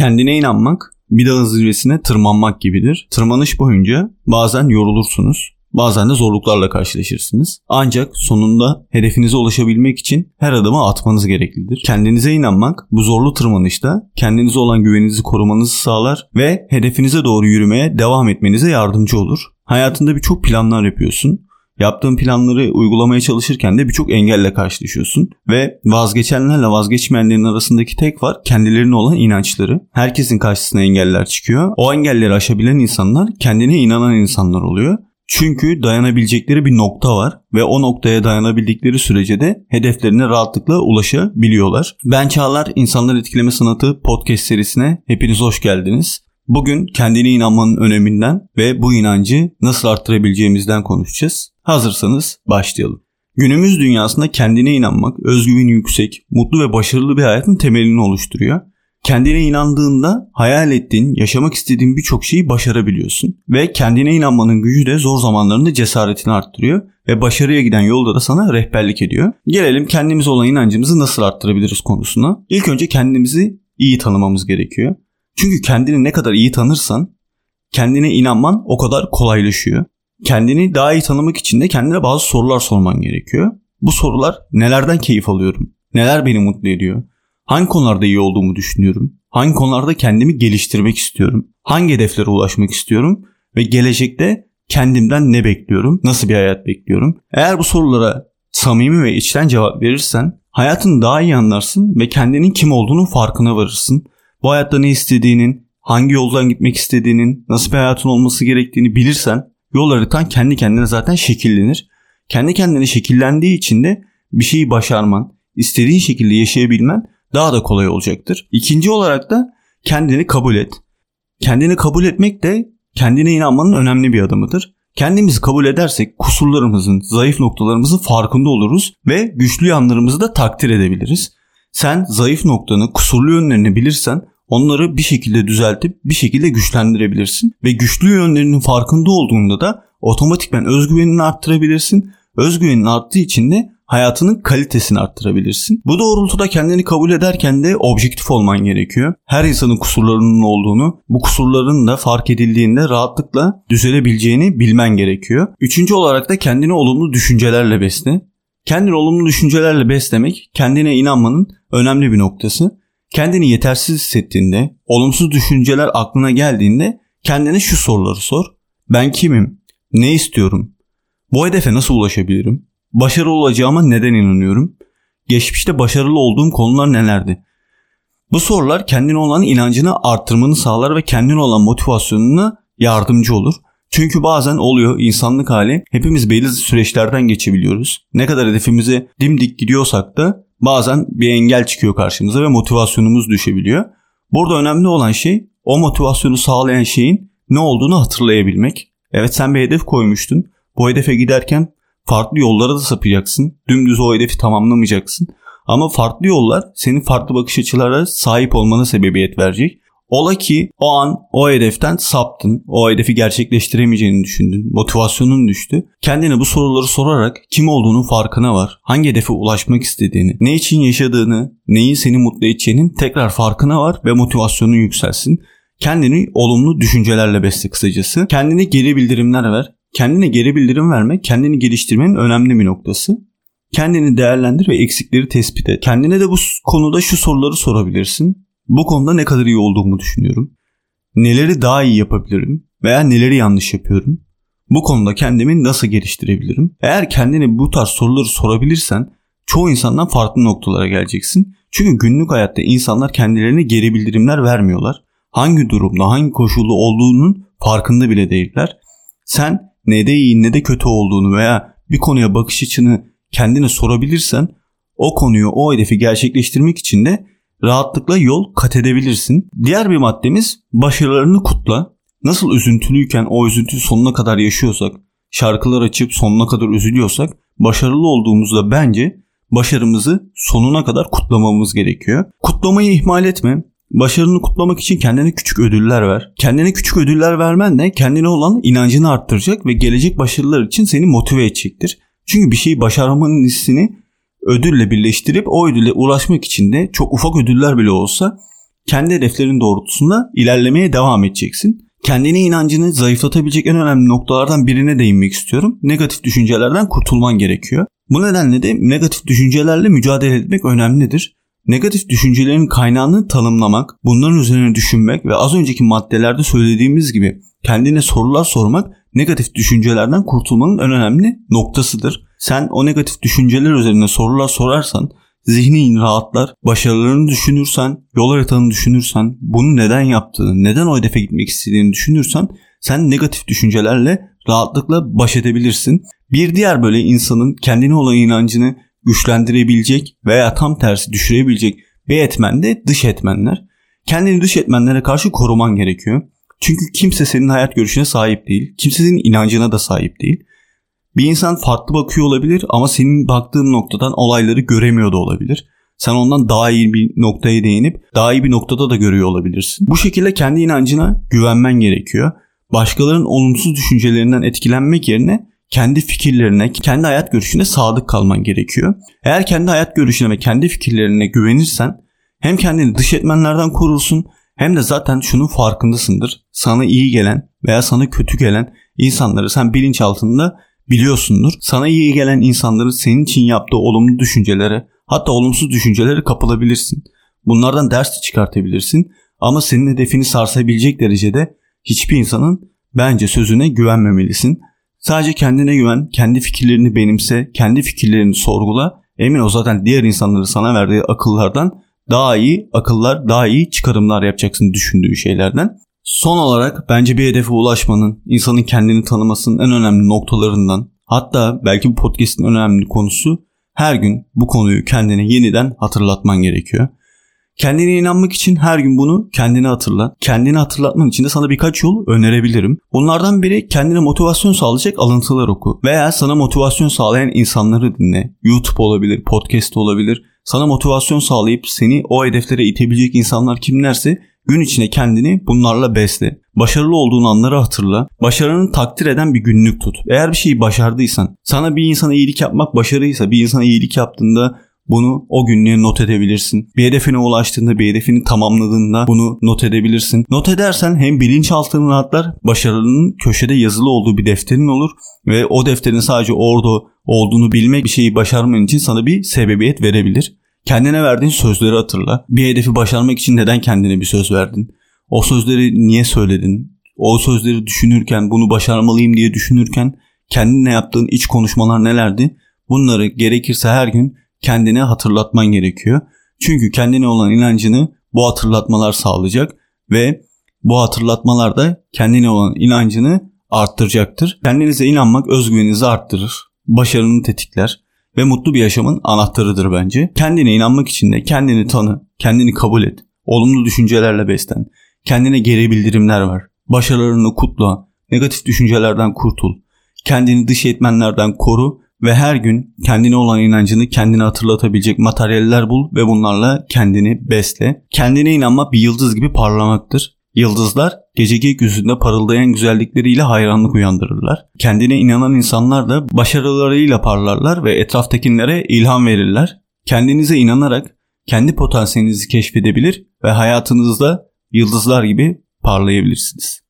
Kendine inanmak bir dağın zirvesine tırmanmak gibidir. Tırmanış boyunca bazen yorulursunuz. Bazen de zorluklarla karşılaşırsınız. Ancak sonunda hedefinize ulaşabilmek için her adımı atmanız gereklidir. Kendinize inanmak bu zorlu tırmanışta kendinize olan güveninizi korumanızı sağlar ve hedefinize doğru yürümeye devam etmenize yardımcı olur. Hayatında birçok planlar yapıyorsun. Yaptığın planları uygulamaya çalışırken de birçok engelle karşılaşıyorsun ve vazgeçenlerle vazgeçmeyenlerin arasındaki tek fark kendilerine olan inançları. Herkesin karşısına engeller çıkıyor. O engelleri aşabilen insanlar kendine inanan insanlar oluyor. Çünkü dayanabilecekleri bir nokta var ve o noktaya dayanabildikleri sürece de hedeflerine rahatlıkla ulaşabiliyorlar. Ben Çağlar İnsanlar Etkileme Sanatı podcast serisine hepiniz hoş geldiniz. Bugün kendine inanmanın öneminden ve bu inancı nasıl arttırabileceğimizden konuşacağız. Hazırsanız başlayalım. Günümüz dünyasında kendine inanmak, özgüveni yüksek, mutlu ve başarılı bir hayatın temelini oluşturuyor. Kendine inandığında hayal ettiğin, yaşamak istediğin birçok şeyi başarabiliyorsun. Ve kendine inanmanın gücü de zor zamanlarında cesaretini arttırıyor ve başarıya giden yolda da sana rehberlik ediyor. Gelelim kendimiz olan inancımızı nasıl arttırabiliriz konusuna. İlk önce kendimizi iyi tanımamız gerekiyor. Çünkü kendini ne kadar iyi tanırsan kendine inanman o kadar kolaylaşıyor. Kendini daha iyi tanımak için de kendine bazı sorular sorman gerekiyor. Bu sorular nelerden keyif alıyorum? Neler beni mutlu ediyor? Hangi konularda iyi olduğumu düşünüyorum? Hangi konularda kendimi geliştirmek istiyorum? Hangi hedeflere ulaşmak istiyorum? Ve gelecekte kendimden ne bekliyorum? Nasıl bir hayat bekliyorum? Eğer bu sorulara samimi ve içten cevap verirsen hayatını daha iyi anlarsın ve kendinin kim olduğunun farkına varırsın. Bu hayatta ne istediğinin, hangi yoldan gitmek istediğinin, nasıl bir hayatın olması gerektiğini bilirsen yol haritan kendi kendine zaten şekillenir. Kendi kendine şekillendiği için de bir şeyi başarman, istediğin şekilde yaşayabilmen daha da kolay olacaktır. İkinci olarak da kendini kabul et. Kendini kabul etmek de kendine inanmanın önemli bir adımıdır. Kendimizi kabul edersek kusurlarımızın, zayıf noktalarımızın farkında oluruz ve güçlü yanlarımızı da takdir edebiliriz. Sen zayıf noktanı, kusurlu yönlerini bilirsen onları bir şekilde düzeltip bir şekilde güçlendirebilirsin. Ve güçlü yönlerinin farkında olduğunda da otomatikmen özgüvenini arttırabilirsin. Özgüvenin arttığı için de hayatının kalitesini arttırabilirsin. Bu doğrultuda kendini kabul ederken de objektif olman gerekiyor. Her insanın kusurlarının olduğunu, bu kusurların da fark edildiğinde rahatlıkla düzelebileceğini bilmen gerekiyor. Üçüncü olarak da kendini olumlu düşüncelerle besle. Kendini olumlu düşüncelerle beslemek kendine inanmanın önemli bir noktası. Kendini yetersiz hissettiğinde, olumsuz düşünceler aklına geldiğinde kendine şu soruları sor. Ben kimim? Ne istiyorum? Bu hedefe nasıl ulaşabilirim? Başarılı olacağıma neden inanıyorum? Geçmişte başarılı olduğum konular nelerdi? Bu sorular kendine olan inancını arttırmanı sağlar ve kendine olan motivasyonuna yardımcı olur. Çünkü bazen oluyor insanlık hali hepimiz belli süreçlerden geçebiliyoruz. Ne kadar hedefimize dimdik gidiyorsak da bazen bir engel çıkıyor karşımıza ve motivasyonumuz düşebiliyor. Burada önemli olan şey o motivasyonu sağlayan şeyin ne olduğunu hatırlayabilmek. Evet sen bir hedef koymuştun. Bu hedefe giderken farklı yollara da sapacaksın. Dümdüz o hedefi tamamlamayacaksın. Ama farklı yollar senin farklı bakış açılara sahip olmana sebebiyet verecek. Ola ki o an o hedeften saptın. O hedefi gerçekleştiremeyeceğini düşündün. Motivasyonun düştü. Kendine bu soruları sorarak kim olduğunun farkına var. Hangi hedefe ulaşmak istediğini, ne için yaşadığını, neyin seni mutlu edeceğinin tekrar farkına var ve motivasyonun yükselsin. Kendini olumlu düşüncelerle besle kısacası. Kendine geri bildirimler ver. Kendine geri bildirim vermek kendini geliştirmenin önemli bir noktası. Kendini değerlendir ve eksikleri tespit et. Kendine de bu konuda şu soruları sorabilirsin. Bu konuda ne kadar iyi olduğumu düşünüyorum. Neleri daha iyi yapabilirim veya neleri yanlış yapıyorum? Bu konuda kendimi nasıl geliştirebilirim? Eğer kendine bu tarz soruları sorabilirsen çoğu insandan farklı noktalara geleceksin. Çünkü günlük hayatta insanlar kendilerine geri bildirimler vermiyorlar. Hangi durumda, hangi koşulda olduğunun farkında bile değiller. Sen ne de iyi ne de kötü olduğunu veya bir konuya bakış açını kendine sorabilirsen o konuyu, o hedefi gerçekleştirmek için de rahatlıkla yol kat edebilirsin. Diğer bir maddemiz başarılarını kutla. Nasıl üzüntülüyken o üzüntüyü sonuna kadar yaşıyorsak, şarkılar açıp sonuna kadar üzülüyorsak, başarılı olduğumuzda bence başarımızı sonuna kadar kutlamamız gerekiyor. Kutlamayı ihmal etme. Başarını kutlamak için kendine küçük ödüller ver. Kendine küçük ödüller vermen de kendine olan inancını arttıracak ve gelecek başarılar için seni motive edecektir. Çünkü bir şeyi başarmanın hissini ödülle birleştirip o ödüle ulaşmak için de çok ufak ödüller bile olsa kendi hedeflerin doğrultusunda ilerlemeye devam edeceksin. Kendine inancını zayıflatabilecek en önemli noktalardan birine değinmek istiyorum. Negatif düşüncelerden kurtulman gerekiyor. Bu nedenle de negatif düşüncelerle mücadele etmek önemlidir. Negatif düşüncelerin kaynağını tanımlamak, bunların üzerine düşünmek ve az önceki maddelerde söylediğimiz gibi kendine sorular sormak negatif düşüncelerden kurtulmanın en önemli noktasıdır. Sen o negatif düşünceler üzerine sorular sorarsan zihnin rahatlar. Başarılarını düşünürsen, yol haritanı düşünürsen, bunu neden yaptığını, neden o hedefe gitmek istediğini düşünürsen sen negatif düşüncelerle rahatlıkla baş edebilirsin. Bir diğer böyle insanın kendine olan inancını güçlendirebilecek veya tam tersi düşürebilecek bir etmen de dış etmenler. Kendini dış etmenlere karşı koruman gerekiyor. Çünkü kimse senin hayat görüşüne sahip değil. Kimse senin inancına da sahip değil. Bir insan farklı bakıyor olabilir ama senin baktığın noktadan olayları göremiyor da olabilir. Sen ondan daha iyi bir noktaya değinip daha iyi bir noktada da görüyor olabilirsin. Bu şekilde kendi inancına güvenmen gerekiyor. Başkalarının olumsuz düşüncelerinden etkilenmek yerine kendi fikirlerine, kendi hayat görüşüne sadık kalman gerekiyor. Eğer kendi hayat görüşüne ve kendi fikirlerine güvenirsen hem kendini dış etmenlerden korursun hem de zaten şunun farkındasındır. Sana iyi gelen veya sana kötü gelen insanları sen bilinç altında biliyorsundur. Sana iyi gelen insanların senin için yaptığı olumlu düşüncelere hatta olumsuz düşüncelere kapılabilirsin. Bunlardan ders çıkartabilirsin ama senin hedefini sarsabilecek derecede hiçbir insanın bence sözüne güvenmemelisin. Sadece kendine güven, kendi fikirlerini benimse, kendi fikirlerini sorgula. Emin ol zaten diğer insanların sana verdiği akıllardan daha iyi akıllar, daha iyi çıkarımlar yapacaksın düşündüğü şeylerden. Son olarak bence bir hedefe ulaşmanın, insanın kendini tanımasının en önemli noktalarından hatta belki bu podcast'in önemli konusu her gün bu konuyu kendine yeniden hatırlatman gerekiyor. Kendine inanmak için her gün bunu kendine hatırla. Kendini hatırlatman için de sana birkaç yol önerebilirim. Bunlardan biri kendine motivasyon sağlayacak alıntılar oku. Veya sana motivasyon sağlayan insanları dinle. YouTube olabilir, podcast olabilir. Sana motivasyon sağlayıp seni o hedeflere itebilecek insanlar kimlerse gün içinde kendini bunlarla besle. Başarılı olduğun anları hatırla. Başarını takdir eden bir günlük tut. Eğer bir şeyi başardıysan, sana bir insana iyilik yapmak başarıysa, bir insana iyilik yaptığında bunu o günlüğe not edebilirsin. Bir hedefine ulaştığında, bir hedefini tamamladığında bunu not edebilirsin. Not edersen hem bilinçaltın rahatlar, başarının köşede yazılı olduğu bir defterin olur ve o defterin sadece orada olduğunu bilmek bir şeyi başarman için sana bir sebebiyet verebilir. Kendine verdiğin sözleri hatırla. Bir hedefi başarmak için neden kendine bir söz verdin? O sözleri niye söyledin? O sözleri düşünürken, bunu başarmalıyım diye düşünürken kendine yaptığın iç konuşmalar nelerdi? Bunları gerekirse her gün kendine hatırlatman gerekiyor. Çünkü kendine olan inancını bu hatırlatmalar sağlayacak ve bu hatırlatmalar da kendine olan inancını arttıracaktır. Kendinize inanmak özgüveninizi arttırır, başarını tetikler ve mutlu bir yaşamın anahtarıdır bence. Kendine inanmak için de kendini tanı, kendini kabul et, olumlu düşüncelerle beslen, kendine geri bildirimler ver, başarılarını kutla, negatif düşüncelerden kurtul, kendini dış etmenlerden koru ve her gün kendine olan inancını kendine hatırlatabilecek materyaller bul ve bunlarla kendini besle. Kendine inanmak bir yıldız gibi parlamaktır. Yıldızlar gece gökyüzünde parıldayan güzellikleriyle hayranlık uyandırırlar. Kendine inanan insanlar da başarılarıyla parlarlar ve etraftakilere ilham verirler. Kendinize inanarak kendi potansiyelinizi keşfedebilir ve hayatınızda yıldızlar gibi parlayabilirsiniz.